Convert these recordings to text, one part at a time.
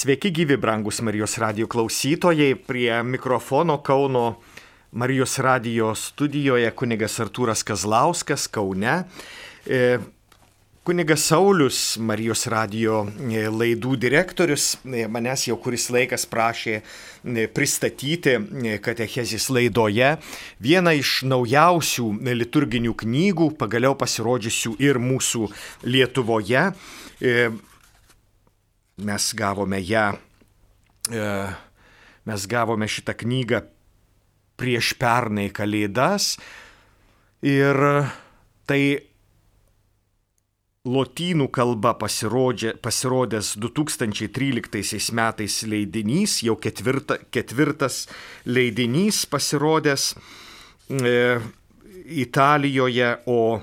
Sveiki gyvi, brangus Marijos radio klausytojai, prie mikrofono Kauno Marijos radio studijoje kunigas Artūras Kazlauskas Kaune. E, kunigas Saulis, Marijos radio e, laidų direktorius, e, manęs jau kuris laikas prašė pristatyti katechezės laidoje vieną iš naujausių liturginių knygų, pagaliau pasirodžiusių ir mūsų Lietuvoje mes gavome ją, e, mes gavome šitą knygą prieš pernai kalėdas. Ir tai lotynų kalba pasirodė, pasirodęs 2013 metais leidinys, jau ketvirta, ketvirtas leidinys pasirodęs e, Italijoje, o,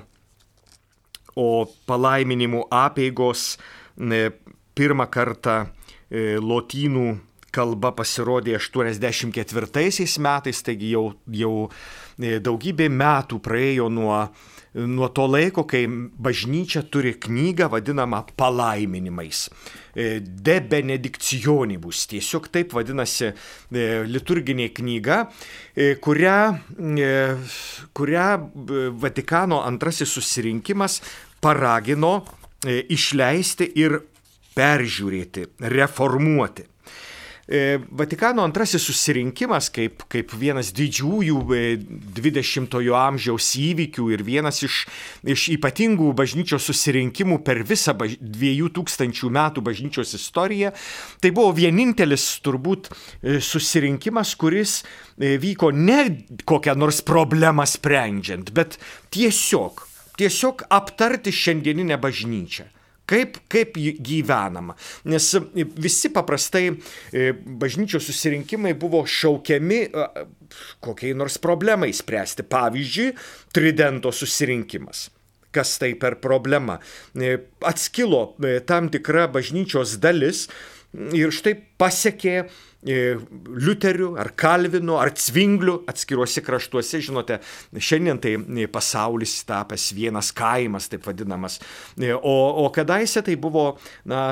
o palaiminimų apėgos e, pirmą kartą e, lotynų kalba pasirodė 84 metais, taigi jau, jau e, daugybė metų praėjo nuo, nuo to laiko, kai bažnyčia turi knygą vadinamą palaiminimais. E, De benedikcionibus, tiesiog taip vadinasi liturginė knyga, kurią, kurią Vatikano antrasis susirinkimas paragino išleisti ir peržiūrėti, reformuoti. E, Vatikano antrasis susirinkimas kaip, kaip vienas didžiųjų 20-ojo e, amžiaus įvykių ir vienas iš, iš ypatingų bažnyčios susirinkimų per visą baž... 2000 metų bažnyčios istoriją, tai buvo vienintelis turbūt e, susirinkimas, kuris vyko ne kokią nors problemą sprendžiant, bet tiesiog, tiesiog aptarti šiandieninę bažnyčią Kaip, kaip gyvenama. Nes visi paprastai e, bažnyčios susirinkimai buvo šaukiami kokiai nors problemai spręsti. Pavyzdžiui, Tridento susirinkimas. Kas tai per problema? E, atskilo e, tam tikra bažnyčios dalis ir štai pasiekė Liuterių ar Kalvinų ar Cvinglių atskiruose kraštuose, žinote, šiandien tai pasaulis tapęs vienas kaimas, taip vadinamas. O, o kadaise tai buvo, na,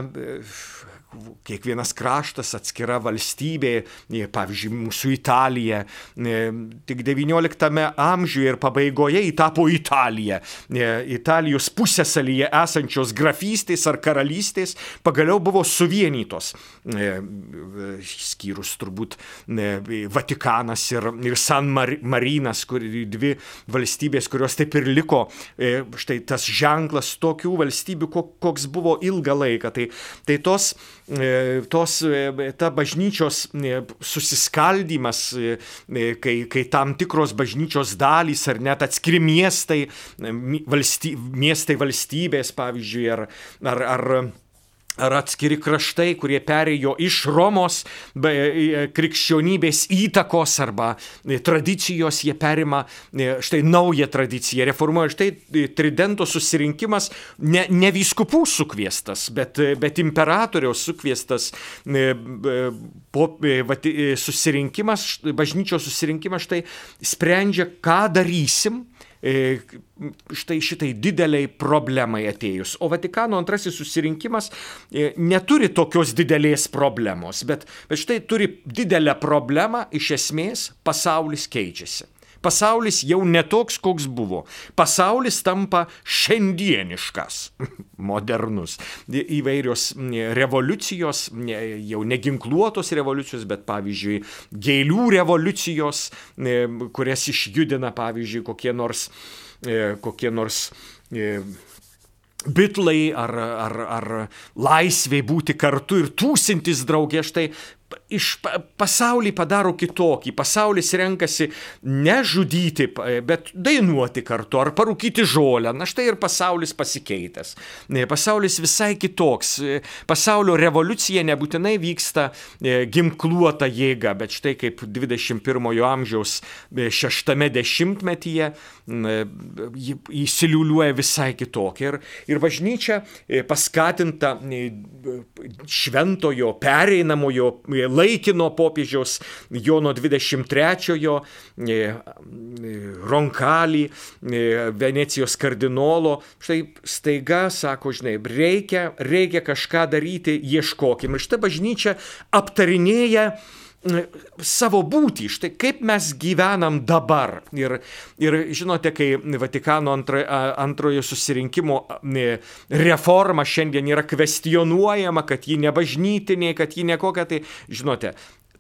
kiekvienas kraštas, atskira valstybė, e, pavyzdžiui, mūsų Italija, e, tik XIX amžiuje ir pabaigoje įtapo Italija. E, Italijos pusėsalyje esančios grafystės ar karalystės pagaliau buvo suvienytos, skyrus turbūt Vatikanas ir, ir San Marinas, kur dvi valstybės, kurios taip ir liko, štai tas ženklas tokių valstybių, koks buvo ilgą laiką. Tai, tai tos tos, e, ta bažnyčios e, susiskaldimas, kai, kai tam tikros bažnyčios dalys ar net atskiri miestai, valsty, miestai valstybės, pavyzdžiui, ar, ar, ar ar atskiri kraštai, kurie perėjo iš Romos e, krikščionybės įtakos arba e, tradicijos, jie perima e, štai naują tradiciją, reformuoja štai Tridento susirinkimas, ne, ne vyskupų sukviestas, bet, bet imperatoriaus sukviestas po, susirinkimas, bažnyčios susirinkimas štai sprendžia, ką darysim E, štai šitai dideliai problemai atėjus. O Vatikano antrasis susirinkimas e, neturi tokios didelės problemos, bet, bet štai turi didelę problemą, iš esmės pasaulis keičiasi. Pasaulis jau netoks, koks buvo. Pasaulis tampa šiandieniškas, modernus. Įvairios revoliucijos, jau neginkluotos revoliucijos, bet pavyzdžiui, gėlių revoliucijos, kurias išjudina, pavyzdžiui, kokie nors, e, kokie nors e, bitlai ar, ar, ar laisvė būti kartu ir tūsintis draugė, štai iš pasaulį padaro kitokį. Pasaulis renkasi ne žudyti, bet dainuoti kartu ar parūkyti žolę. Na štai ir pasaulis pasikeitęs. Pasaulis visai kitoks. Pasaulio revoliucija nebūtinai vyksta e, ginkluota jėga, bet štai kaip 21-ojo amžiaus e, šeštame dešimtmetyje įsiliuliuoja visai kitokia. Ir, ir bažnyčia e, paskatinta šventojo pereinamojo laikino popiežiaus Jono 23-ojo Ronkalį, Venecijos kardinolo. Štai staiga sako, žinai, reikia, reikia kažką daryti, ieškokim. Ir štai bažnyčia aptarinėja savo būtį, štai kaip mes gyvenam dabar. Ir, ir žinote, kai Vatikano antro, antrojo susirinkimo reforma šiandien yra kvestionuojama, kad ji nebažnytinė, kad ji nekokia, tai žinote,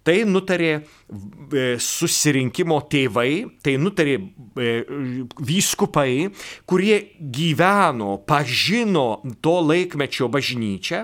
Tai nutarė e, susirinkimo tėvai, tai nutarė e, vyskupai, kurie gyveno, pažino to laikmečio bažnyčią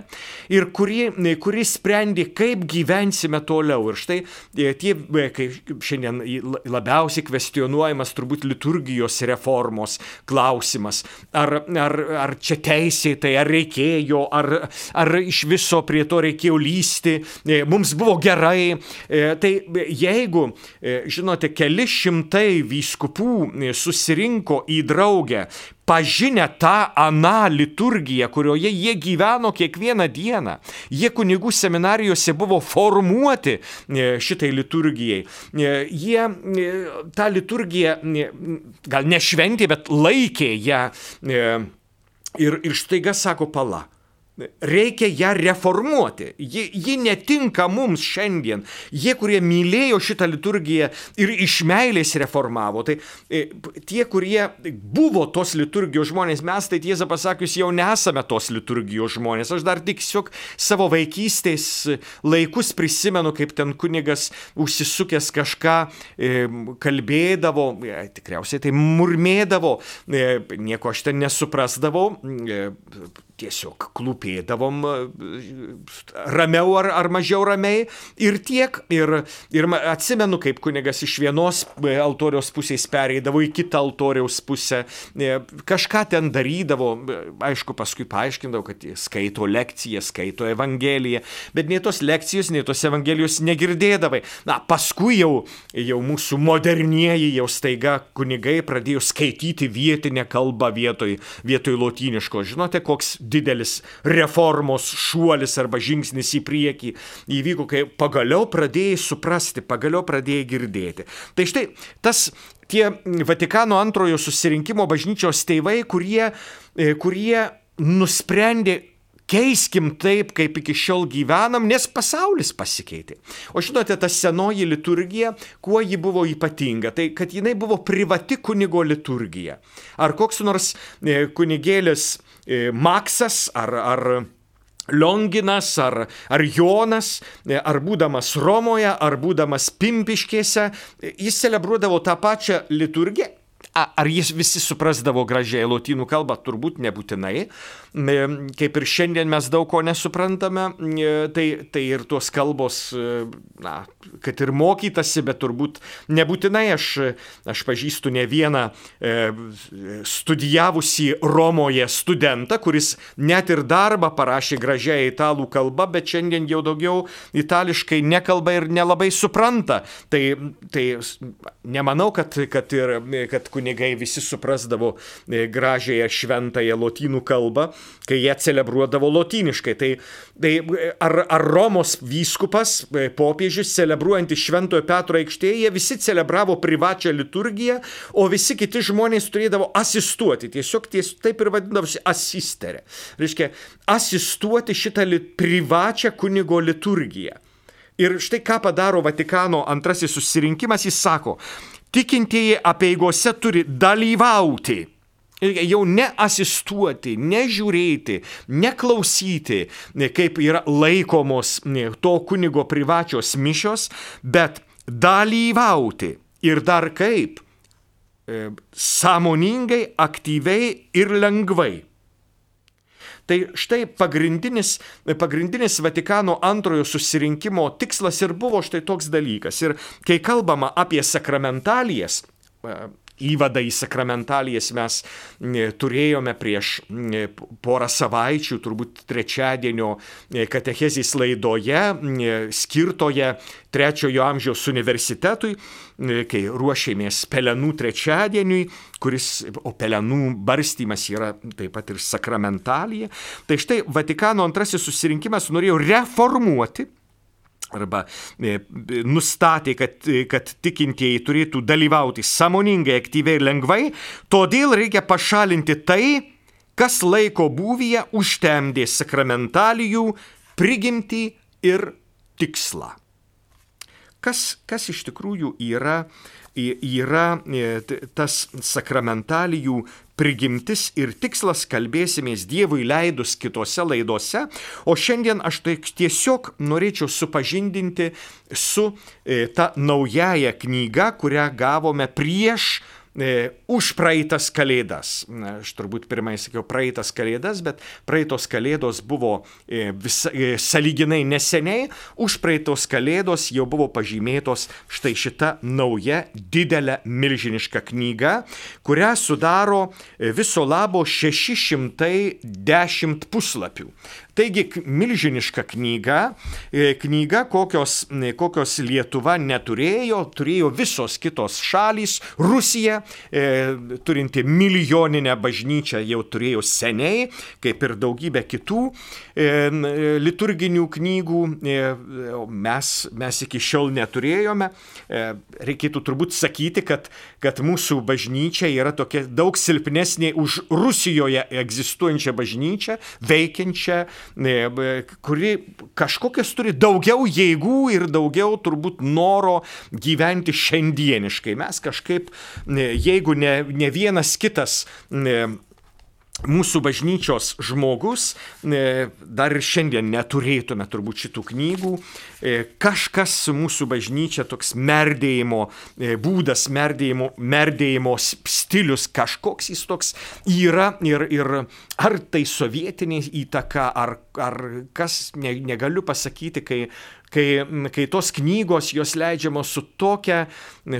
ir kurie, kurie sprendė, kaip gyvensime toliau. Ir štai e, tie, kaip šiandien labiausiai kvestionuojamas turbūt liturgijos reformos klausimas. Ar, ar, ar čia teisėtai, ar reikėjo, ar, ar iš viso prie to reikėjo lysti. Mums buvo gerai, E, tai jeigu, e, žinote, keli šimtai vyskupų e, susirinko į draugę, pažinę tą aną liturgiją, kurioje jie gyveno kiekvieną dieną. Jie kunigų seminarijose buvo formuoti šitai liturgijai. Jie tą liturgiją gal nešventė, bet laikė ją. Ir, ir štaiga sako pala. Reikia ją reformuoti. Ji, ji netinka mums šiandien. Jie, kurie mylėjo šitą liturgiją ir iš meilės reformavo, tai e, tie, kurie buvo tos liturgijos žmonės, mes tai tiesą pasakius jau nesame tos liturgijos žmonės. Aš dar tik siok savo vaikystės laikus prisimenu, kaip ten kunigas užsisukęs kažką e, kalbėdavo, e, tikriausiai tai murmėdavo, nieko aš ten nesuprasdavau tiesiog klūpėdavom ramiau ar, ar mažiau ramiai ir tiek. Ir, ir atsimenu, kaip kunigas iš vienos altoriaus pusės pereidavo į kitą altoriaus pusę, e, kažką ten darydavo, aišku, paskui paaiškindavo, kad skaito lekciją, skaito evangeliją, bet nei tos lekcijos, nei tos evangelijos negirdėdavai. Na, paskui jau, jau mūsų modernieji jau staiga kunigai pradėjo skaityti vietinę kalbą vietoj, vietoj lotyniško. Žinote, koks didelis reformos šuolis arba žingsnis į priekį įvyko, kai pagaliau pradėjai suprasti, pagaliau pradėjai girdėti. Tai štai tas tie Vatikano antrojo susirinkimo bažnyčios tėvai, kurie, e, kurie nusprendė keiskim taip, kaip iki šiol gyvenam, nes pasaulis pasikeitė. O žinote, ta senoji liturgija, kuo ji buvo ypatinga, tai kad jinai buvo privati kunigo liturgija. Ar koks nors e, kunigėlis E, Maksas ar, ar Lionginas ar, ar Jonas, e, ar būdamas Romoje, ar būdamas Pimpiškėse, jis celebruodavo tą pačią liturgiją. Ar jis visi suprasdavo gražiai lotynų kalbą? Turbūt nebūtinai, kaip ir šiandien mes daug ko nesuprantame, tai, tai ir tos kalbos, na, kad ir mokytasi, bet turbūt nebūtinai aš, aš pažįstu ne vieną e, studijavusi Romoje studentą, kuris net ir darbą parašė gražiai italų kalba, bet šiandien jau daugiau itališkai nekalba ir nelabai supranta. Tai, tai nemanau, kad, kad, ir, kad kunigai visi suprasdavo e, gražiąją šventąją lotynų kalbą kai jie celebruodavo lotyniškai. Tai, tai ar, ar Romos vyskupas, e, popiežius, celebruojantis Šventojo Petro aikštėje, visi celebravo privačią liturgiją, o visi kiti žmonės turėdavo asistuoti. Tiesiog ties, taip ir vadindavosi asisterė. Reiškia, asistuoti šitą li, privačią kunigo liturgiją. Ir štai ką padaro Vatikano antrasis susirinkimas, jis sako, tikintieji apieigose turi dalyvauti. Jau neasistuoti, nežiūrėti, neklausyti, kaip yra laikomos to kunigo privačios mišios, bet dalyvauti. Ir dar kaip? E, sąmoningai, aktyviai ir lengvai. Tai štai pagrindinis, pagrindinis Vatikano antrojo susirinkimo tikslas ir buvo štai toks dalykas. Ir kai kalbama apie sakramentalijas, e, įvadą į sakramentalijas mes turėjome prieš porą savaičių, turbūt trečiadienio katechezės laidoje, skirtoje trečiojo amžiaus universitetui, kai ruošėmės pelenų trečiadieniui, kuris, o pelenų barstymas yra taip pat ir sakramentalija. Tai štai Vatikano antrasis susirinkimas norėjo reformuoti arba e, nustatė, kad, kad tikintieji turėtų dalyvauti samoningai, aktyviai ir lengvai, todėl reikia pašalinti tai, kas laiko būvyje užtemdė sakramentalijų prigimtį ir tikslą. Kas, kas iš tikrųjų yra, yra e, tas sakramentalijų prigimtis ir tikslas kalbėsimės Dievui leidus kitose laidose, o šiandien aš tai tiesiog norėčiau supažindinti su e, ta naujaja knyga, kurią gavome prieš už praeitas kalėdas. Aš turbūt pirmai sakiau praeitas kalėdas, bet praeitos kalėdos buvo e, visa, e, saliginai neseniai, už praeitos kalėdos jau buvo pažymėtos štai šita nauja didelė milžiniška knyga, kurią sudaro viso labo 610 puslapių. Taigi milžiniška knyga, e, knyga, kokios, kokios Lietuva neturėjo, turėjo visos kitos šalys, Rusija, e, turinti milijoninę bažnyčią, jau turėjo seniai, kaip ir daugybė kitų e, liturginių knygų, mes, mes iki šiol neturėjome. Reikėtų turbūt sakyti, kad, kad mūsų bažnyčia yra tokia daug silpnesnė už Rusijoje egzistuojančią bažnyčią, veikiančią kuri kažkokias turi daugiau jėgų ir daugiau turbūt noro gyventi šiandieniškai. Mes kažkaip, jeigu ne, ne vienas kitas mūsų bažnyčios žmogus, e, dar ir šiandien neturėtume turbūt šitų knygų, e, kažkas su mūsų bažnyčia toks merdėjimo e, būdas, merdėjimo, merdėjimo stilius, kažkoks jis toks yra ir, ir ar tai sovietinė įtaka, ar, ar kas, ne, negaliu pasakyti, kai kai, kai tos knygos jos leidžiamos su, tokia,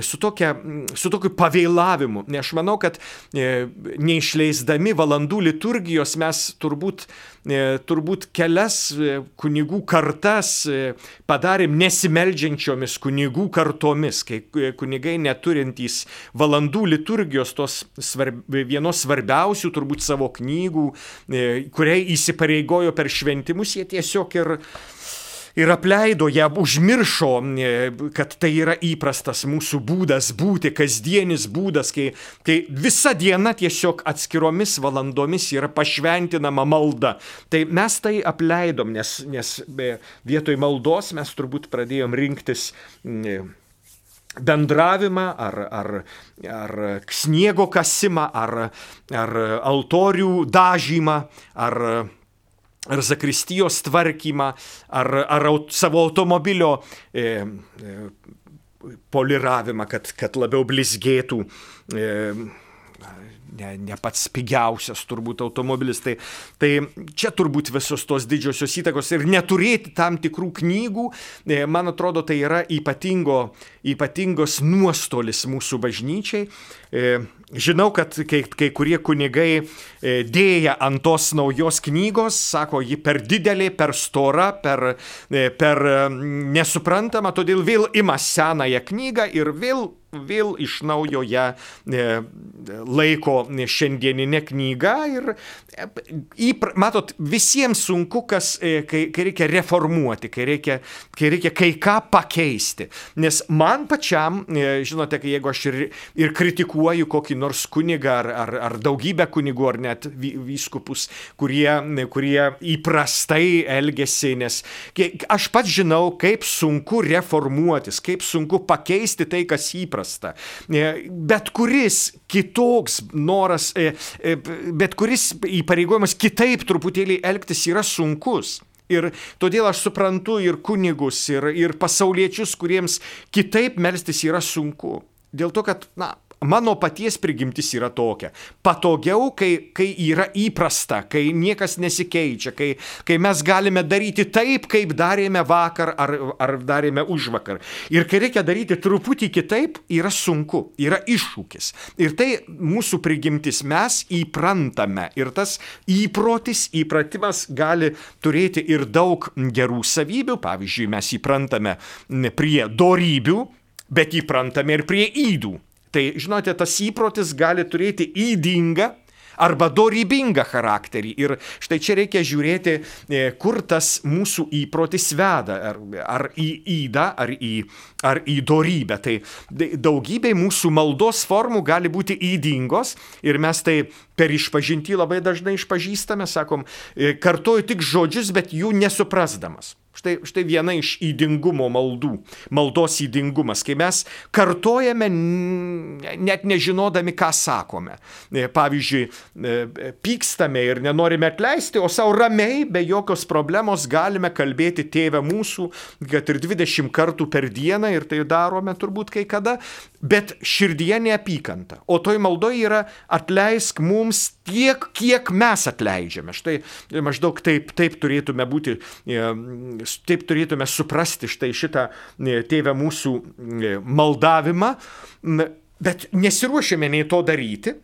su, tokia, su tokiu pavėlavimu. Nes aš manau, kad e, neišleisdami valandų liturgijos mes turbūt, e, turbūt kelias e, kunigų kartas padarėm nesimeldžiančiomis kunigų kartomis, kai kunigai neturintys valandų liturgijos, tos svarb, vienos svarbiausių turbūt savo knygų, kuriai įsipareigojo per šventimus, jie tiesiog ir ir apleido ją, užmiršo, e, kad tai yra įprastas mūsų būdas būti, kasdienis būdas, kai, kai visa diena tiesiog atskiromis valandomis yra pašventinama malda. Tai mes tai apleidom, nes, nes vietoj maldos mes turbūt pradėjom rinktis bendravimą, ar, ar, ar sniego kasimą, ar, ar altorių dažymą, ar ar zakristijos tvarkymą, ar, ar aut, savo automobilio e, e, poliravimą, kad, kad labiau blizgėtų. E, ne, ne pats pigiausias turbūt automobilis. Tai, tai čia turbūt visos tos didžiosios įtakos ir neturėti tam tikrų knygų, e, man atrodo, tai yra ypatingo, ypatingos nuostolis mūsų bažnyčiai. E, žinau, kad kai, kai kurie kunigai e, dėja ant tos naujos knygos, sako, ji per didelė, per stora, per, per nesuprantama, todėl vėl ima senąją knygą ir vėl vėl iš naujo ją e, laiko šiandieninė knyga ir, e, matot, visiems sunku, kas, e, kai, kai reikia reformuoti, kai reikia, kai reikia kai ką pakeisti. Nes man pačiam, žinote, jeigu aš ir, ir kritikuoju kokį nors kunigą ar, ar, ar daugybę kunigų ar net vyskupus, kurie, kurie įprastai elgesi, nes aš pats žinau, kaip sunku reformuotis, kaip sunku pakeisti tai, kas įprasta įprasta. E, bet kuris kitoks noras, e, e, bet kuris įpareigojimas kitaip truputėlį elgtis yra sunkus. Ir todėl aš suprantu ir kunigus, ir, ir pasauliečius, kuriems kitaip melstis yra sunku. Dėl to, kad, na, mano paties prigimtis yra tokia. Patogiau, kai, kai yra įprasta, kai niekas nesikeičia, kai, kai mes galime daryti taip, kaip darėme vakar ar, ar darėme už vakar. Ir kai reikia daryti truputį kitaip, yra sunku, yra iššūkis. Ir tai mūsų prigimtis mes įprantame. Ir tas įprotis, įpratimas gali turėti ir daug gerų savybių. Pavyzdžiui, mes įprantame prie dorybių, bet įprantame ir prie įdų. Tai žinote, tas įprotis gali turėti įdingą arba dorybingą charakterį. Ir štai čia reikia žiūrėti, e, kur tas mūsų įprotis veda, ar, ar į įdą, ar į, ar į dorybę. Tai daugybė mūsų maldos formų gali būti įdingos ir mes tai per išpažinti labai dažnai išpažįstame, sakom, e, kartuoju tik žodžius, bet jų nesuprasdamas. Štai, štai viena iš įdingumo maldų, maldos įdingumas, kai mes kartojame net nežinodami, ką sakome. E, pavyzdžiui, e, pykstame ir nenorime atleisti, o savo ramiai, be jokios problemos galime kalbėti tėvę mūsų, kad ir 20 kartų per dieną ir tai darome turbūt kai kada, bet širdyje neapykanta. O toj maldoje yra atleisk mums tiek, kiek mes atleidžiame. Štai maždaug taip, taip turėtume būti, e, taip turėtume suprasti štai šitą e, tėvę mūsų e, maldavimą, bet nesiruošiame nei to daryti.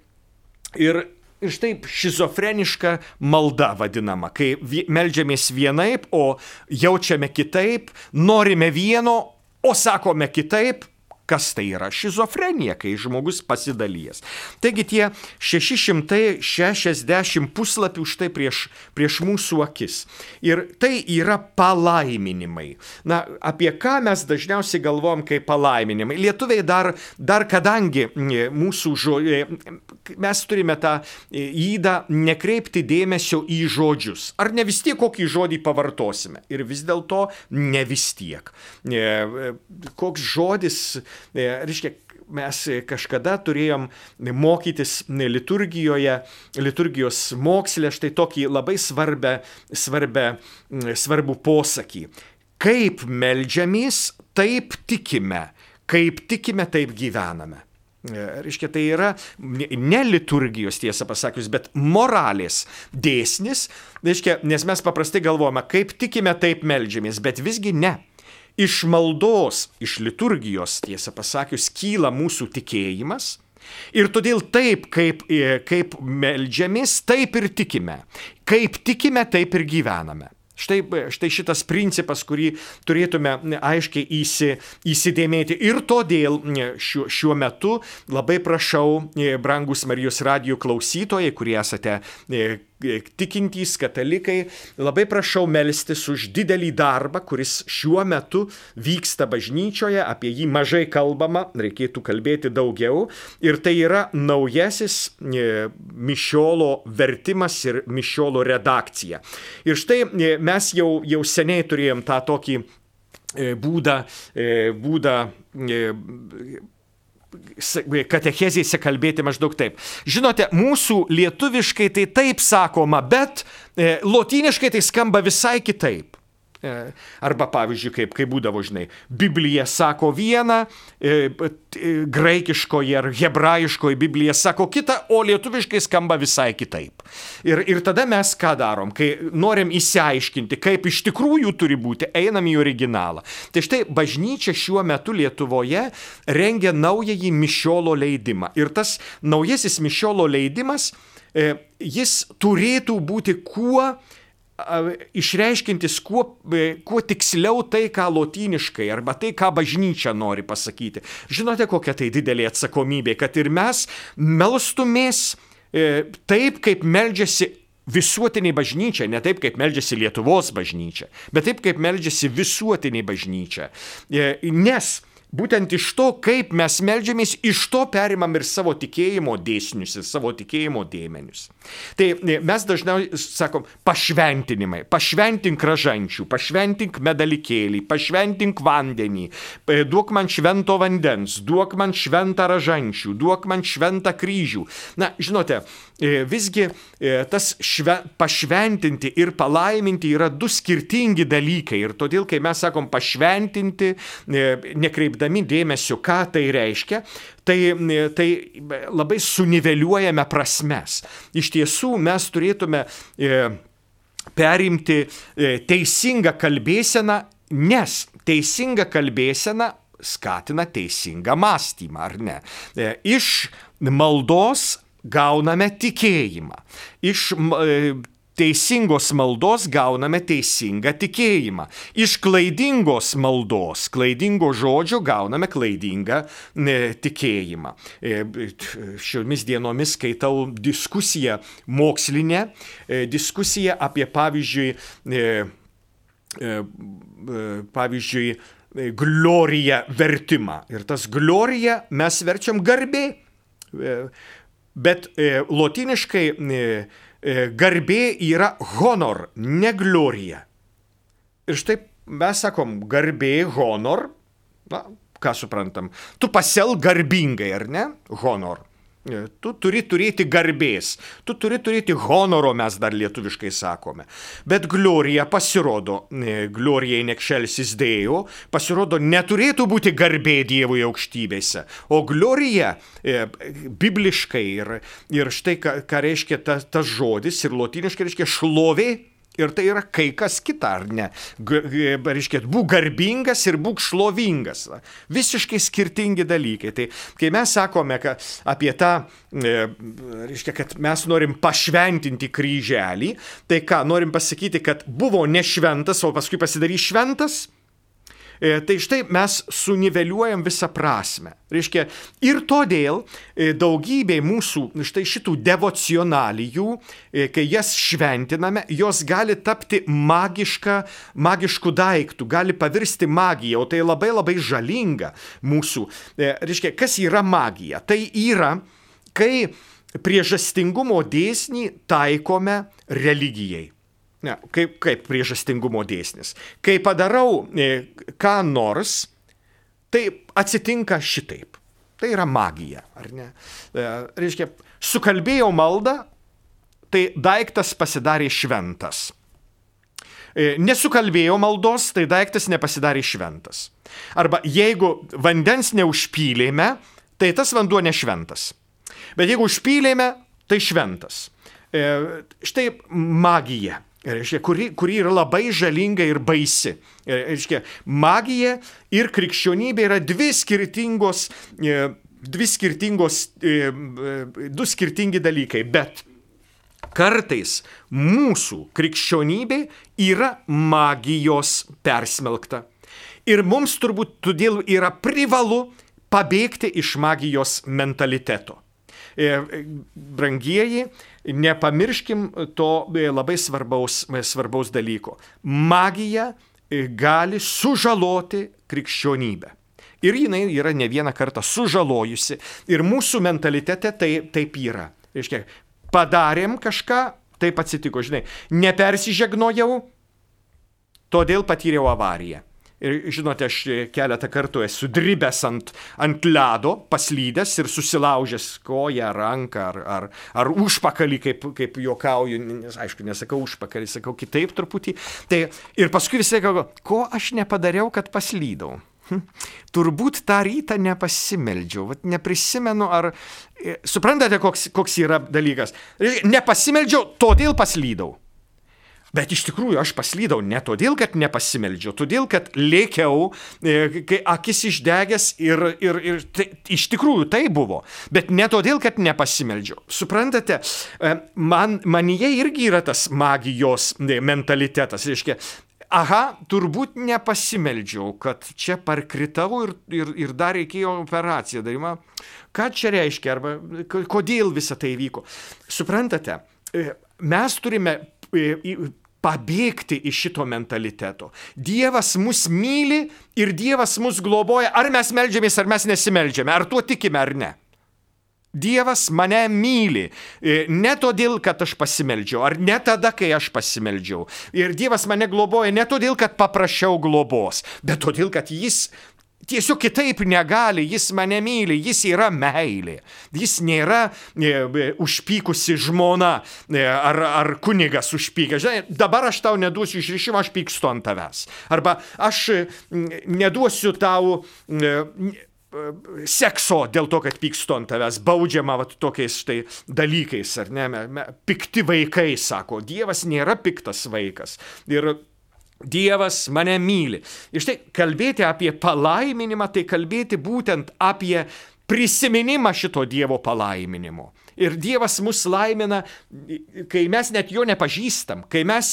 Ir Ir štai šizofreniška malda vadinama, kai melžiamės vienaip, o jaučiame kitaip, norime vieno, o sakome kitaip, Kas tai yra šizofrenija, kai žmogus pasidalyjas. Taigi tie 660 puslapių štai prieš, prieš mūsų akis. Ir tai yra palaiminimai. Na, apie ką mes dažniausiai galvom kaip palaiminimai. Lietuviai dar, dar kadangi mūsų žodžiai, mes turime tą įdą nekreipti dėmesio į žodžius. Ar ne vis tiek kokį žodį pavartosime? Ir vis dėlto ne vis tiek. Koks žodis E, reiškia, mes kažkada turėjom mokytis liturgijoje, liturgijos mokslė, štai tokį labai svarbę, svarbę, svarbų posakį. Kaip melžiamės, taip tikime. Kaip tikime, taip gyvename. E, reiškia, tai yra ne liturgijos tiesą pasakius, bet moralės dėsnis, reiškia, nes mes paprastai galvojame, kaip tikime, taip melžiamės, bet visgi ne. Iš maldos, iš liturgijos, tiesą pasakius, kyla mūsų tikėjimas. Ir todėl taip, kaip, e, kaip melžiamės, taip ir tikime. Kaip tikime, taip ir gyvename. Štai, štai šitas principas, kurį turėtume aiškiai įsi, įsidėmėti. Ir todėl šiuo, šiuo metu labai prašau, e, brangus Marijos radijų klausytojai, kurie esate e, tikintys katalikai, labai prašau melstis už didelį darbą, kuris šiuo metu vyksta bažnyčioje, apie jį mažai kalbama, reikėtų kalbėti daugiau. Ir tai yra naujasis e, mišiolo vertimas ir mišiolo redakcija. Ir štai e, mes jau, jau seniai turėjom tą tokį e, būdą, būdą katechezėse kalbėti maždaug taip. Žinote, mūsų lietuviškai tai taip sakoma, bet e, lotyniškai tai skamba visai kitaip. E, arba pavyzdžiui, kaip, kaip būdavo, žinai, Biblija sako vieną, e, e, graikiškoji ar hebrajiškoji Biblija sako kitą, o lietuviškai skamba visai kitaip. Ir, ir tada mes ką darom, kai norim įsiaiškinti, kaip iš tikrųjų turi būti, einam į originalą. Tai štai bažnyčia šiuo metu Lietuvoje rengia naująjį mišiolo leidimą. Ir tas naujasis mišiolo leidimas, jis turėtų būti kuo išreiškintis kuo, e, kuo tiksliau tai, ką lotyniškai arba tai, ką bažnyčia nori pasakyti. Žinote, kokia tai didelė atsakomybė, kad ir mes melstumės e, taip, kaip meldžiasi visuotiniai bažnyčia, ne taip, kaip meldžiasi Lietuvos bažnyčia, bet taip, kaip meldžiasi visuotiniai bažnyčia. E, nes Būtent iš to, kaip mes melžiamės, iš to perimam ir savo tikėjimo dėsnius, ir savo tikėjimo dėmenius. Tai e, mes dažnai sakom pašventinimai, pašventink ražančių, pašventink medalikėlį, pašventink vandenį, e, duok man švento vandens, duok man šventą ražančių, duok man šventą kryžių. Na, žinote, e, visgi tas šve, pašventinti ir palaiminti yra du skirtingi dalykai. Ir todėl, kai mes sakom pašventinti, nekreipdami dėmesio, ką tai reiškia, tai, tai labai suniveliuojame prasmes. Iš tiesų mes turėtume e, perimti e, teisingą kalbėseną, nes teisinga kalbėsena skatina teisingą mąstymą, ar ne? E, iš maldos gauname tikėjimą. Iš teisingos maldos gauname teisingą tikėjimą. Iš klaidingos maldos, klaidingo žodžio gauname klaidingą e, tikėjimą. E, šiomis dienomis skaitau diskusiją mokslinę, e, diskusiją apie pavyzdžiui, pavyzdžiui, gloriją vertimą. Ir tas glorija mes verčiam garbė. Bet lotiniškai E, garbė yra honor, ne glorija. Ir štai mes sakom, garbė, honor, na, ką suprantam, tu pasiel garbingai, ar ne? Honor. E, tu turi turėti garbės, tu turi turėti honoro, mes dar lietuviškai sakome. Bet glorija pasirodo, e, glorijai nekšelsis dėjo, pasirodo neturėtų būti garbė Dievui aukštybėse, o glorija e, bibliškai ir, ir štai ką, ką reiškia tas, tas žodis ir lotiniškai reiškia šlovė Ir tai yra kai kas kita, ar ne? Reiškia, būk garbingas ir būk šlovingas. Visiškai skirtingi dalykai. Tai kai mes sakome kad apie tą, e, reiškia, kad mes norim pašventinti kryželį, tai ką, norim pasakyti, kad buvo nešventas, o paskui pasidarys šventas? E, tai štai mes suniveliuojam visą prasme. Reiškia, ir todėl e, daugybė mūsų štai šitų devocionalijų, e, kai jas šventiname, jos gali tapti magiška, magiškų daiktų, gali pavirsti magiją, o tai labai labai žalinga mūsų. Reiškia, kas yra magija? Tai yra, kai priežastingumo dėsnį taikome religijai. Ne, kaip, kaip priežastingumo dėsnis. Kai padarau e, ką nors, tai atsitinka šitaip. Tai yra magija, ar ne? E, reiškia, sukalbėjau maldą, tai daiktas pasidarė šventas. E, nesukalbėjau maldos, tai daiktas nepasidarė šventas. Arba jeigu vandens neužpylėme, tai tas vanduo nešventas. Bet jeigu užpylėme, tai šventas. Štai magija reiškia, kuri, kuri yra labai žalinga ir baisi. Reiškia, magija ir krikščionybė yra dvi skirtingos, e, dvi skirtingos, e, e, du skirtingi dalykai, bet kartais mūsų krikščionybė yra magijos persmelkta. Ir mums turbūt todėl yra privalu pabėgti iš magijos mentaliteto. Brangieji, nepamirškim to e, labai svarbaus, e, svarbaus dalyko. Magija e, gali sužaloti krikščionybę. Ir jinai yra ne vieną kartą sužalojusi. Ir mūsų mentalitete tai taip yra. Reiškia, padarėm kažką, taip atsitiko, žinai, nepersižegnojau, todėl patyriau avariją. Ir žinote, aš keletą kartų esu dribęs ant, ant ledo, paslydęs ir susilaužęs koją, ranką ar, ar, ar užpakalį, kaip, kaip juokauju, nes aišku, nesakau užpakalį, sakau kitaip truputį. Tai, ir paskui visi galvo, ko aš nepadariau, kad paslydau. Hm. Turbūt tą rytą nepasimeldžiau, Vat neprisimenu, ar... E, suprantate, koks, koks yra dalykas. Nepasimeldžiau, todėl paslydau. Bet iš tikrųjų aš paslydau ne todėl, kad nepasimeldžiau, todėl, kad lėkiau, e, kai akis išdegęs ir, ir, ir tai, iš tikrųjų tai buvo, bet ne todėl, kad nepasimeldžiau. Suprantate, e, man, manyje irgi yra tas magijos e, mentalitetas, reiškia, aha, turbūt nepasimeldžiau, kad čia parkritau ir, ir, ir dar reikėjo operaciją darymą. Ką čia reiškia, arba kodėl visa tai vyko? Suprantate, mes turime pabėgti iš šito mentaliteto. Dievas mus myli ir Dievas mus globoja, ar mes melžiamės, ar mes nesimeldžiame, ar tuo tikime ar ne. Dievas mane myli. E, ne todėl, kad aš pasimeldžiau, ar ne tada, kai aš pasimeldžiau. Ir Dievas mane globoja ne todėl, kad paprašiau globos, bet todėl, kad Jis Tiesiog kitaip negali, jis mane myli, jis yra meilė. Jis nėra e, e, užpykusi žmona e, ar, ar kunigas užpykęs. Žinai, dabar aš tau neduosiu išrišimo, aš pykstu ant tavęs. Arba aš neduosiu tau e, e, sekso dėl to, kad pykstu ant tavęs, baudžiama vat, tokiais štai dalykais, ar ne, pikti vaikai, sako, Dievas nėra piktas vaikas. Ir Dievas mane myli. Ir štai kalbėti apie palaiminimą, tai kalbėti būtent apie prisiminimą šito Dievo palaiminimo. Ir Dievas mus laimina, kai mes net jo nepažįstam, kai, mes,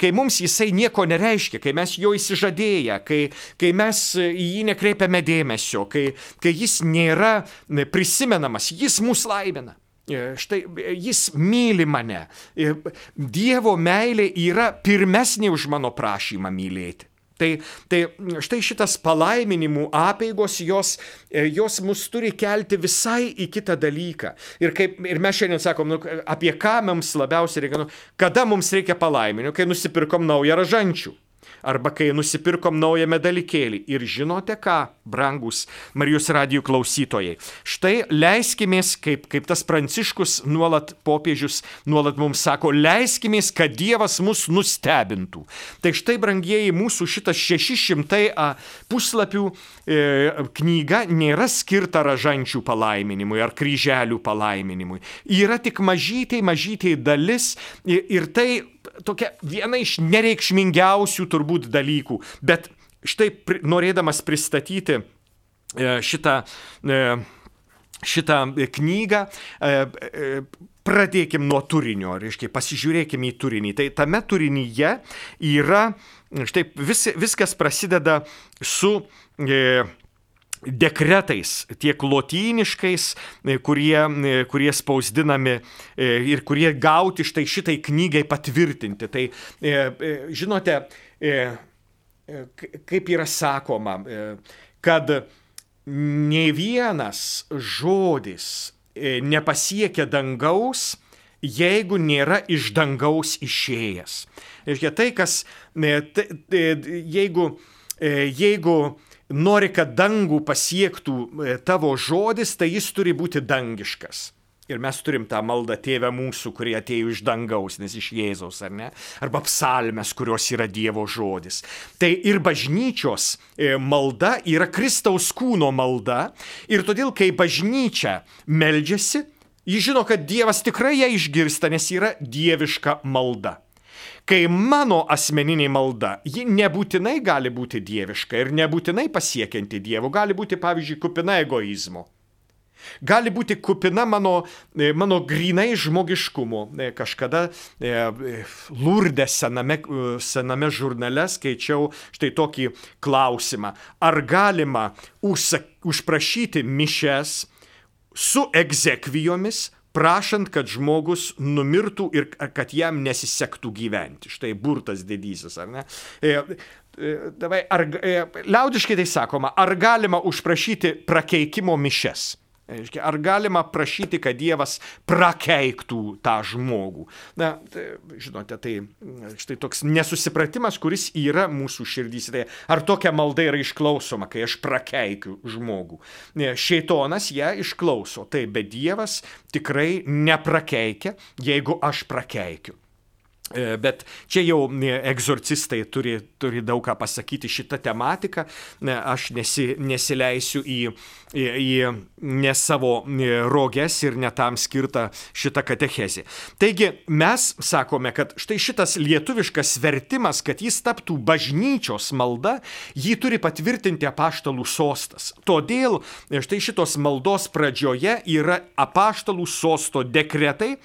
kai mums jisai nieko nereiškia, kai mes jo įsižadėję, kai, kai mes į jį nekreipiame dėmesio, kai, kai jis nėra prisimenamas, jis mus laimina. Štai jis myli mane. Dievo meilė yra pirmesnė už mano prašymą mylėti. Tai, tai štai šitas palaiminimų apėgos, jos, e, jos mus turi kelti visai į kitą dalyką. Ir, kaip, ir mes šiandien sakom, nu, apie ką mums labiausiai reikia, nu, kada mums reikia palaiminimų, kai nusipirkom naują ražančių arba kai nusipirkom naują medalikėlį. Ir žinote ką, brangus Marijos radijų klausytojai, štai leiskimės, kaip, kaip tas pranciškus nuolat popiežius nuolat mums sako, leiskimės, kad Dievas mus nustebintų. Tai štai, brangieji, mūsų šitas 600 puslapių knyga nėra skirta ražančių palaiminimui ar kryželių palaiminimui. Yra tik mažytė, mažytė dalis ir, ir tai tokia viena iš nereikšmingiausių turbūt dalykų. Bet štai norėdamas pristatyti e, šitą, e, šitą knygą, e, pradėkim nuo turinio, reiškia, pasižiūrėkim į turinį. Tai tame turinyje yra, štai vis, viskas prasideda su e, dekretais, tiek lotyniškais, e, kurie, e, kurie spausdinami e, ir kurie gauti štai šitai knygai patvirtinti. Tai žinote, kaip yra sakoma, kad ne vienas žodis nepasiekia dangaus, jeigu nėra iš dangaus išėjęs. Ir tai, kas, jeigu, jeigu nori, kad dangų pasiektų e, tavo žodis, tai jis turi būti dangiškas. Ir mes turim tą maldą Tėvę mūsų, kurie atėjo iš dangaus, nes iš Jėzaus, ar ne? Arba psalmes, kurios yra Dievo žodis. Tai ir bažnyčios e, malda yra Kristaus kūno malda. Ir todėl, kai bažnyčia meldžiasi, ji žino, kad Dievas tikrai ją išgirsta, nes yra dieviška malda. Kai mano asmeninė malda, ji nebūtinai gali būti dieviška ir nebūtinai pasiekianti Dievo, gali būti, pavyzdžiui, kupina egoizmo. Gali būti kupina mano, e, mano grinai žmogiškumo. E, kažkada e, lūrdė sename, sename žurnale skaičiau štai tokį klausimą. Ar galima užsak, užprašyti mišes su egzekvijomis, prašant, kad žmogus numirtų ir kad jam nesisektų gyventi. Štai burtas didysis, ar ne? E, e, davai, ar, e, liaudiškai tai sakoma, ar galima užprašyti prakeikimo mišes? Ar galima prašyti, kad Dievas prakeiktų tą žmogų? Na, tai, žinote, tai štai toks nesusipratimas, kuris yra mūsų širdys. Tai ar tokia malda yra išklausoma, kai aš prakeikiu žmogų? Šeitonas ją išklauso, tai bet Dievas tikrai neprakeikia, jeigu aš prakeikiu. E, bet čia jau egzorcistai turi, turi daug ką pasakyti šitą tematiką. Aš nesi, nesileisiu į, į, į ne savo roges ir netam skirtą šitą katechezį. Taigi mes sakome, kad štai šitas lietuviškas vertimas, kad jis taptų bažnyčios malda, jį turi patvirtinti apaštalų sostas. Todėl štai šitos maldos pradžioje yra apaštalų sosto dekretai,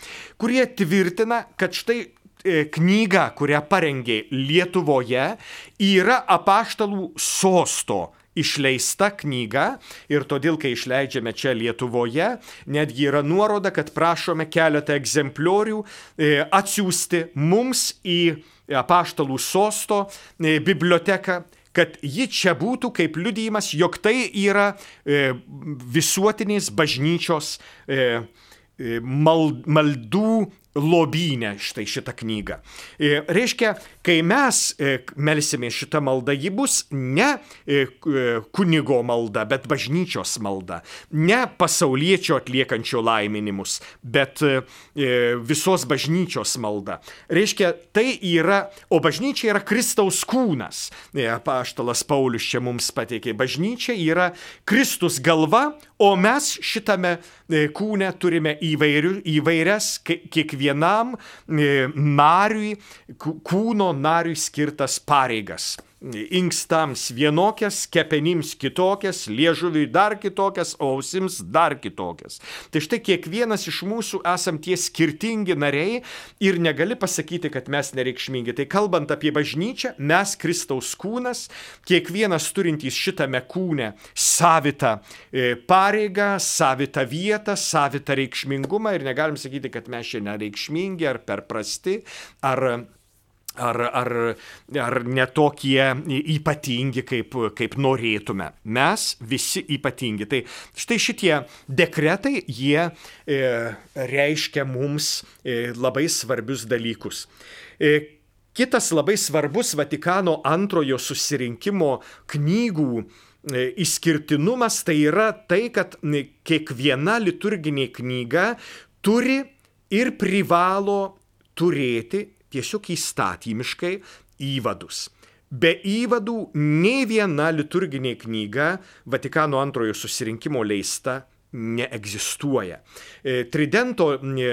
kurie tvirtina, kad štai E, knyga, kurią parengė Lietuvoje, yra apaštalų sosto išleista knyga ir todėl, kai išleidžiame čia Lietuvoje, netgi yra nuoroda, kad prašome keletą egzempliorių e, atsiųsti mums į apaštalų sosto e, biblioteką kad ji čia būtų kaip liudijimas, jog tai yra e, visuotinės bažnyčios e, mal, maldų lobynę štai šitą knygą. E, reiškia, kai mes e, melsime šitą maldą, ji bus ne e, kunigo malda, bet bažnyčios malda. Ne pasaulietčio atliekančio laiminimus, bet visos bažnyčios malda. Reiškia, tai yra, o bažnyčia yra Kristaus kūnas. Paštalas Paulius čia mums pateikė. Bažnyčia yra Kristus galva, o mes šitame kūne turime įvairių, įvairias kiekvieną kiekvienam e, nariui, kūno nariui skirtas pareigas. Inkstams vienokias, kepenims kitokias, liežuviui dar kitokias, ausims dar kitokias. Tai štai kiekvienas iš mūsų esam tie skirtingi nariai ir negali pasakyti, kad mes nereikšmingi. Tai kalbant apie bažnyčią, mes Kristaus kūnas, kiekvienas turintys šitame kūne savitą e, pareigą, savitą vietą, savitą reikšmingumą ir negalim sakyti, kad mes čia nereikšmingi ar per prasti, ar ar, ar, ar netokie ypatingi, kaip, kaip norėtume. Mes visi ypatingi. Tai štai šitie dekretai, jie e, reiškia mums e, labai svarbius dalykus. E, kitas labai svarbus Vatikano antrojo susirinkimo knygų e, išskirtinumas tai yra tai, kad kiekviena liturginė knyga turi ir privalo turėti tiesiog įstatymiškai įvadus. Be įvadų nei viena liturginė knyga Vatikano antrojo susirinkimo leista neegzistuoja. E, Tridento e,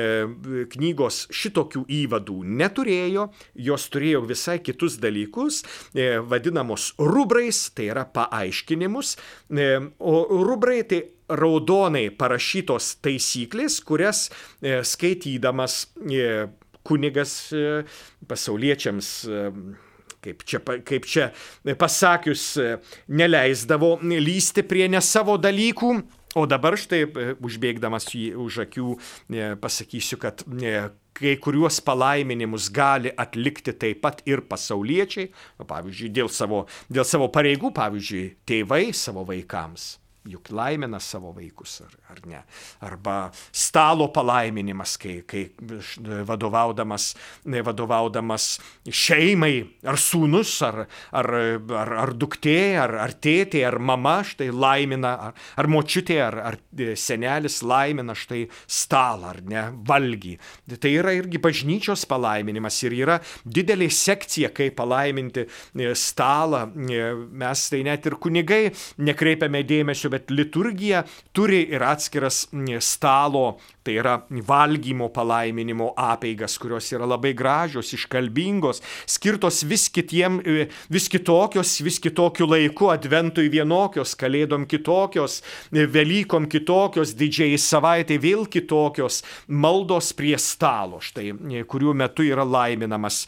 knygos šitokių įvadų neturėjo, jos turėjo visai kitus dalykus, e, vadinamos rubrais, tai yra paaiškinimus, o rubrai tai raudonai parašytos taisyklės, kurias skaitydamas kunigas e, pasauliečiams e, kaip čia, kaip čia pasakius, e, neleisdavo lysti prie ne savo dalykų. O dabar štai, užbėgdamas jį už akių, pasakysiu, kad kai kuriuos palaiminimus gali atlikti taip pat ir pasauliečiai, pavyzdžiui, dėl savo, dėl savo pareigų, pavyzdžiui, tėvai savo vaikams juk laimina savo vaikus, ar, ar ne. Arba stalo palaiminimas, kai, kai vadovaudamas, vadovaudamas šeimai, ar sūnus, ar, ar, ar, ar duktė, ar, ar tėtė, ar mama štai laimina, ar, ar močiutė, ar, ar senelis laimina štai stalą, ar ne, valgy. Tai yra irgi bažnyčios palaiminimas ir yra didelė sekcija, kaip palaiminti stalą. Mes tai net ir kunigai nekreipiame dėmesio, bet liturgija turi ir atskiras stalo, tai yra valgymo palaiminimo apeigas, kurios yra labai gražios, iškalbingos, skirtos vis kitiem, e, vis kitokios, vis kitokiu laiku, adventui vienokios, kalėdom kitokios, e, Velykom kitokios, didžiai savaitai vėl kitokios, maldos prie stalo, štai, e, kurių metu yra laiminamas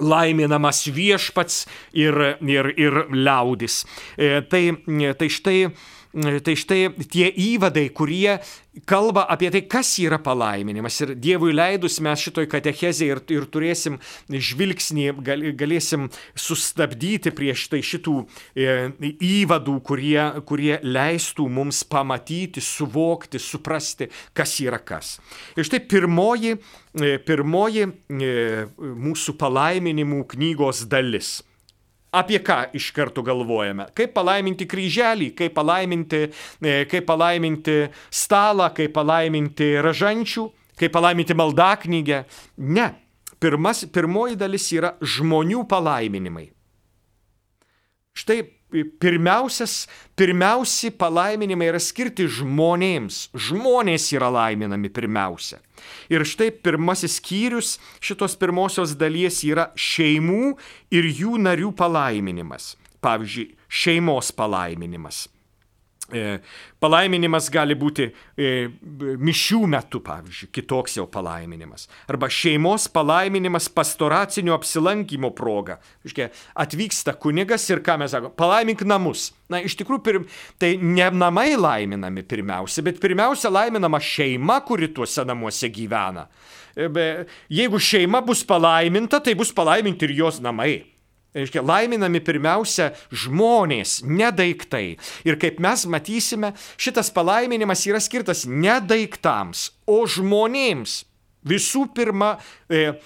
laiminamas viešpats ir, ir, ir liaudis. E, tai, tai štai Tai štai tie įvadai, kurie kalba apie tai, kas yra palaiminimas. Ir Dievui leidus mes šitoj katechezėje ir, ir turėsim žvilgsnį, gal, galėsim sustabdyti prieš tai šitų e, įvadų, kurie, kurie leistų mums pamatyti, suvokti, suprasti, kas yra kas. Ir štai pirmoji, e, pirmoji e, mūsų palaiminimų knygos dalis Apie ką iš karto galvojame? Kaip palaiminti kryželį, kaip palaiminti, e, kaip palaiminti stalą, kaip palaiminti ražančių, kaip palaiminti maldaknygę. Ne. Pirmas, pirmoji dalis yra žmonių palaiminimai. Štai pirmiausias, pirmiausi palaiminimai yra skirti žmonėms. Žmonės yra laiminami pirmiausia. Ir štai pirmasis skyrius šitos pirmosios dalies yra šeimų ir jų narių palaiminimas. Pavyzdžiui, šeimos palaiminimas. E, palaiminimas gali būti e, mišių metu, pavyzdžiui, kitoks jau palaiminimas. Arba šeimos palaiminimas pastoracinio apsilankimo proga. Iškia, atvyksta kunigas ir ką mes sakome, palaimink namus. Na, iš tikrųjų, pirm, tai ne namai laiminami pirmiausia, bet pirmiausia laiminama šeima, kuri tuose namuose gyvena. E, jeigu šeima bus palaiminta, tai bus palaiminti ir jos namai. Reiškia, laiminami pirmiausia žmonės, ne daiktai. Ir kaip mes matysime, šitas palaiminimas yra skirtas ne daiktams, o žmonėms. Visų pirma, e,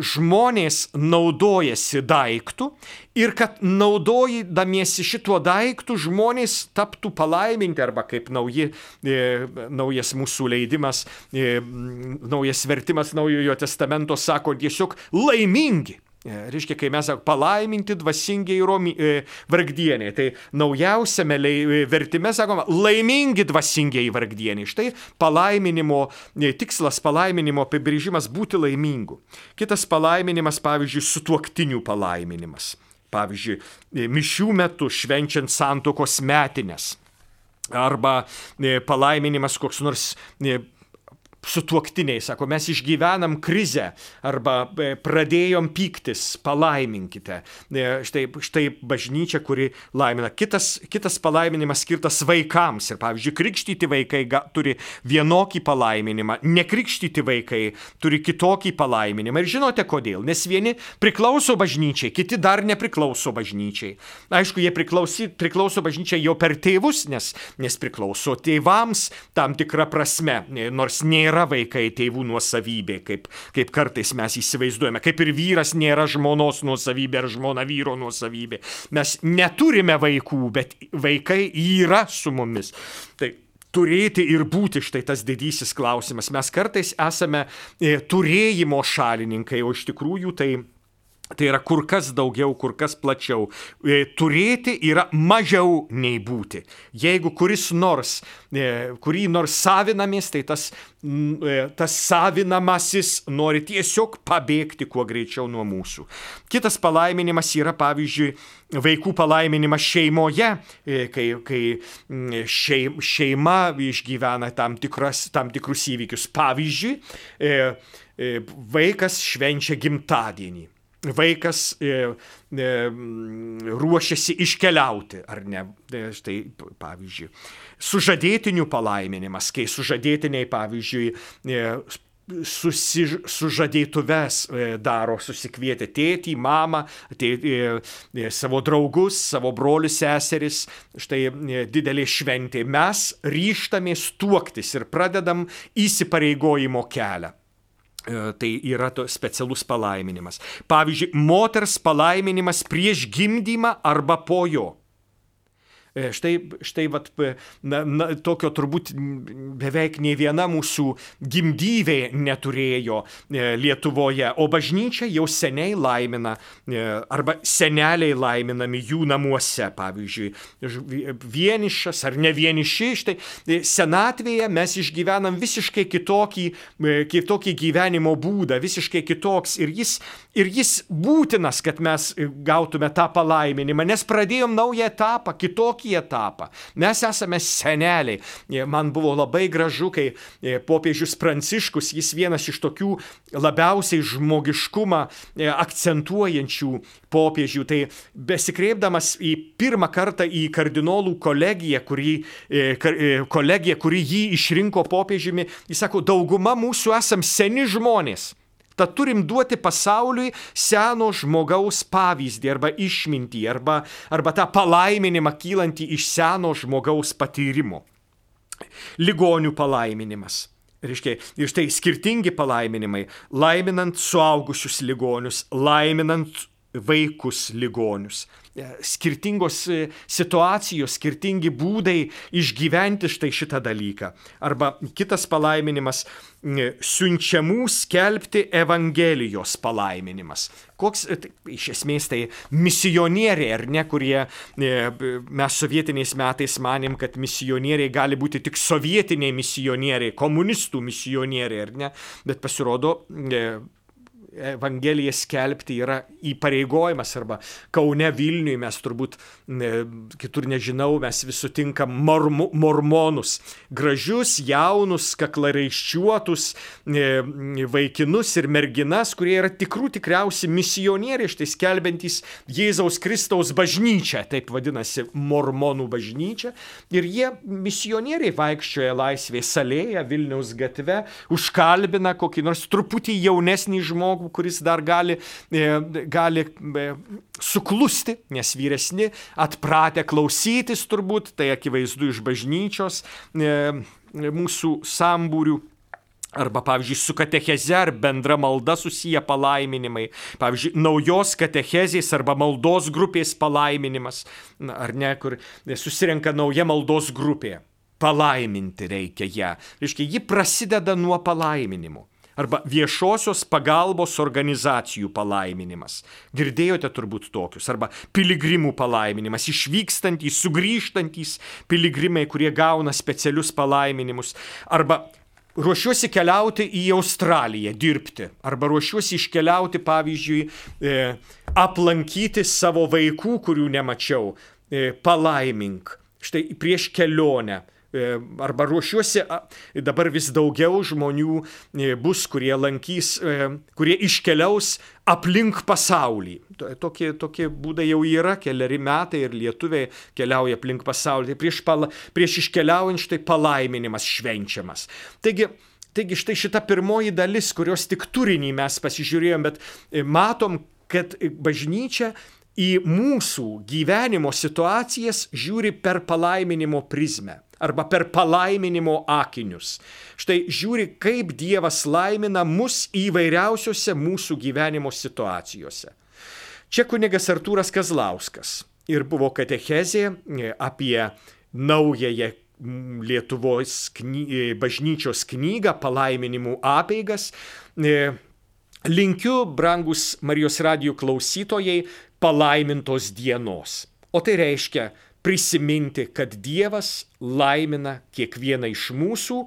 žmonės naudojasi daiktų ir kad naudojydamiesi šituo daiktu žmonės taptų palaiminti arba kaip nauji, e, naujas mūsų leidimas, e, naujas vertimas naujojo testamento sako tiesiog laimingi. E, reiškia, kai mes sakome palaiminti dvasingiai romi, e, vargdieniai, tai naujausiame e, vertime sakoma laimingi dvasingiai vargdieniai. Štai palaiminimo tikslas, palaiminimo apibrėžimas būti laimingu. Kitas palaiminimas, pavyzdžiui, sutuoktinių palaiminimas. Pavyzdžiui, mišių metu švenčiant santokos metinės. Arba palaiminimas koks nors sutuoktiniai, sako, mes išgyvenam krizę arba e, pradėjom pyktis, palaiminkite. E, štai, štai bažnyčia, kuri laimina. Kitas, kitas palaiminimas skirtas vaikams. Ir pavyzdžiui, krikštyti vaikai ga, turi vienokį palaiminimą, nekrikštyti vaikai turi kitokį palaiminimą. Ir žinote kodėl? Nes vieni priklauso bažnyčiai, kiti dar nepriklauso bažnyčiai. Aišku, jie priklauso, priklauso bažnyčiai jau per tėvus, nes, nes priklauso tėvams tam tikrą prasme, nors nėra nėra vaikai tėvų nuosavybė, kaip, kaip kartais mes įsivaizduojame, kaip ir vyras nėra žmonos nuosavybė ar žmona vyro nuosavybė. Mes neturime vaikų, bet vaikai yra su mumis. Tai turėti ir būti štai tas didysis klausimas. Mes kartais esame e, turėjimo šalininkai, o iš tikrųjų tai Tai yra kur kas daugiau, kur kas plačiau. E, turėti yra mažiau nei būti. Jeigu kuris nors, e, kurį nors savinamės, tai tas, e, tas savinamasis nori tiesiog pabėgti kuo greičiau nuo mūsų. Kitas palaiminimas yra, pavyzdžiui, vaikų palaiminimas šeimoje, kai, kai šeima išgyvena tam, tikras, tam tikrus įvykius. Pavyzdžiui, vaikas švenčia gimtadienį vaikas e, e, ruošiasi iškeliauti, ar ne? E, štai, pavyzdžiui, sužadėtinių palaiminimas, kai sužadėtiniai, pavyzdžiui, e, susi, sužadėtuves e, daro, susikvietę tėtį, mamą, tė, e, savo draugus, savo brolius, seseris, štai didelė šventė. Mes ryštamės tuoktis ir pradedam įsipareigojimo kelią. E, tai yra to specialus palaiminimas. Pavyzdžiui, moters palaiminimas prieš gimdymą arba po jo. E, štai, štai vat, na, na, tokio turbūt beveik nei viena mūsų gimdyvė neturėjo e, Lietuvoje, o bažnyčia jau seniai laimina, e, arba seneliai laiminami jų namuose, pavyzdžiui, vienišas ar ne vieniši, štai senatvėje mes išgyvenam visiškai kitokį, kitokį gyvenimo būdą, visiškai kitoks. Ir jis, ir jis būtinas, kad mes gautume tą palaiminimą, nes pradėjom naują etapą, kitokį kitokį etapą. Mes esame seneliai. Man buvo labai gražu, kai e, popiežius Pranciškus, jis vienas iš tokių labiausiai žmogiškumą e, akcentuojančių popiežių, tai besikreipdamas į pirmą kartą į kardinolų kolegiją, kurį, e, kolegiją, kuri jį išrinko popiežiumi, jis sako, dauguma mūsų esam seni žmonės. Tad turim duoti pasauliui seno žmogaus pavyzdį arba išmintį arba, arba tą palaiminimą kylantį iš seno žmogaus patyrimo. Ligonių palaiminimas. Reiškia, ir štai skirtingi palaiminimai, laiminant suaugusius ligonius, laiminant vaikus ligonius. E, skirtingos e, situacijos, skirtingi būdai išgyventi štai šitą dalyką. Arba kitas palaiminimas - siunčiamų skelbti Evangelijos palaiminimas. Koks, e, tai, iš esmės, tai misionieriai, ar ne, kurie mes sovietiniais metais manėm, kad misionieriai gali būti tik sovietiniai misionieriai, komunistų misionieriai, ar ne, bet pasirodo, Evangeliją skelbti yra įpareigojimas arba Kaune Vilniui mes turbūt kitur nežinau, mes vis sutinkam mormu, mormonus, gražius, jaunus, kaklaraiščiuotus e, vaikinus ir merginas, kurie yra tikrų tikriausi misionieriai, štai skelbiantys Jėzaus Kristaus bažnyčią, taip vadinasi mormonų bažnyčia. Ir jie misionieriai vaikščioja laisvėje salėje, Vilniaus gatve, užkalbina kokį nors truputį jaunesnį žmogų žmogų, kuris dar gali, e, gali e, suklusti, nes vyresni atpratę klausytis turbūt, tai akivaizdu iš bažnyčios e, mūsų sambūrių. Arba, pavyzdžiui, su katecheze ar bendra malda susiję palaiminimai. Pavyzdžiui, naujos katechezės arba maldos grupės palaiminimas. Ar ne, kur susirenka nauja maldos grupė. Palaiminti reikia ją. Reiškia, ji prasideda nuo palaiminimo. Arba viešosios pagalbos organizacijų palaiminimas. Girdėjote turbūt tokius, arba piligrimų palaiminimas, išvykstantys, sugrįžtantys piligrimai, kurie gauna specialius palaiminimus, arba ruošiuosi keliauti į Australiją dirbti, arba ruošiuosi iškeliauti, pavyzdžiui, e, aplankyti savo vaikų, kurių nemačiau, e, palaimink. Štai prieš kelionę arba ruošiuosi, dabar vis daugiau žmonių e, bus, kurie lankys, e, kurie iškeliaus aplink pasaulį. Tokie, tokie būdai jau yra keliari metai ir lietuviai keliauja aplink pasaulį. Tai prieš, pala, prieš iškeliaujant štai palaiminimas švenčiamas. Taigi, taigi štai šita pirmoji dalis, kurios tik turinį mes pasižiūrėjom, bet matom, kad bažnyčia į mūsų gyvenimo situacijas žiūri per palaiminimo prizmę arba per palaiminimo akinius. Štai žiūri, kaip Dievas laimina mus įvairiausiose mūsų gyvenimo situacijose. Čia kunigas Artūras Kazlauskas ir buvo katechezė e, apie naująją Lietuvos kny, e, bažnyčios knygą palaiminimų apeigas. E, linkiu, brangus Marijos radijų klausytojai, palaimintos dienos. O tai reiškia prisiminti, kad Dievas laimina kiekvieną iš mūsų,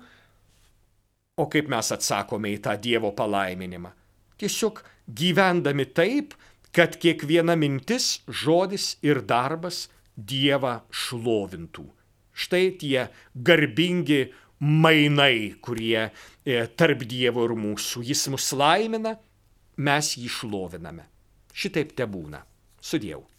o kaip mes atsakome į tą Dievo palaiminimą. Tiesiog gyvendami taip, kad kiekviena mintis, žodis ir darbas Dievą šlovintų. Štai tie garbingi mainai, kurie e, tarp Dievo ir mūsų. Jis mus laimina, mes jį šloviname. Šitaip te būna. seria eu.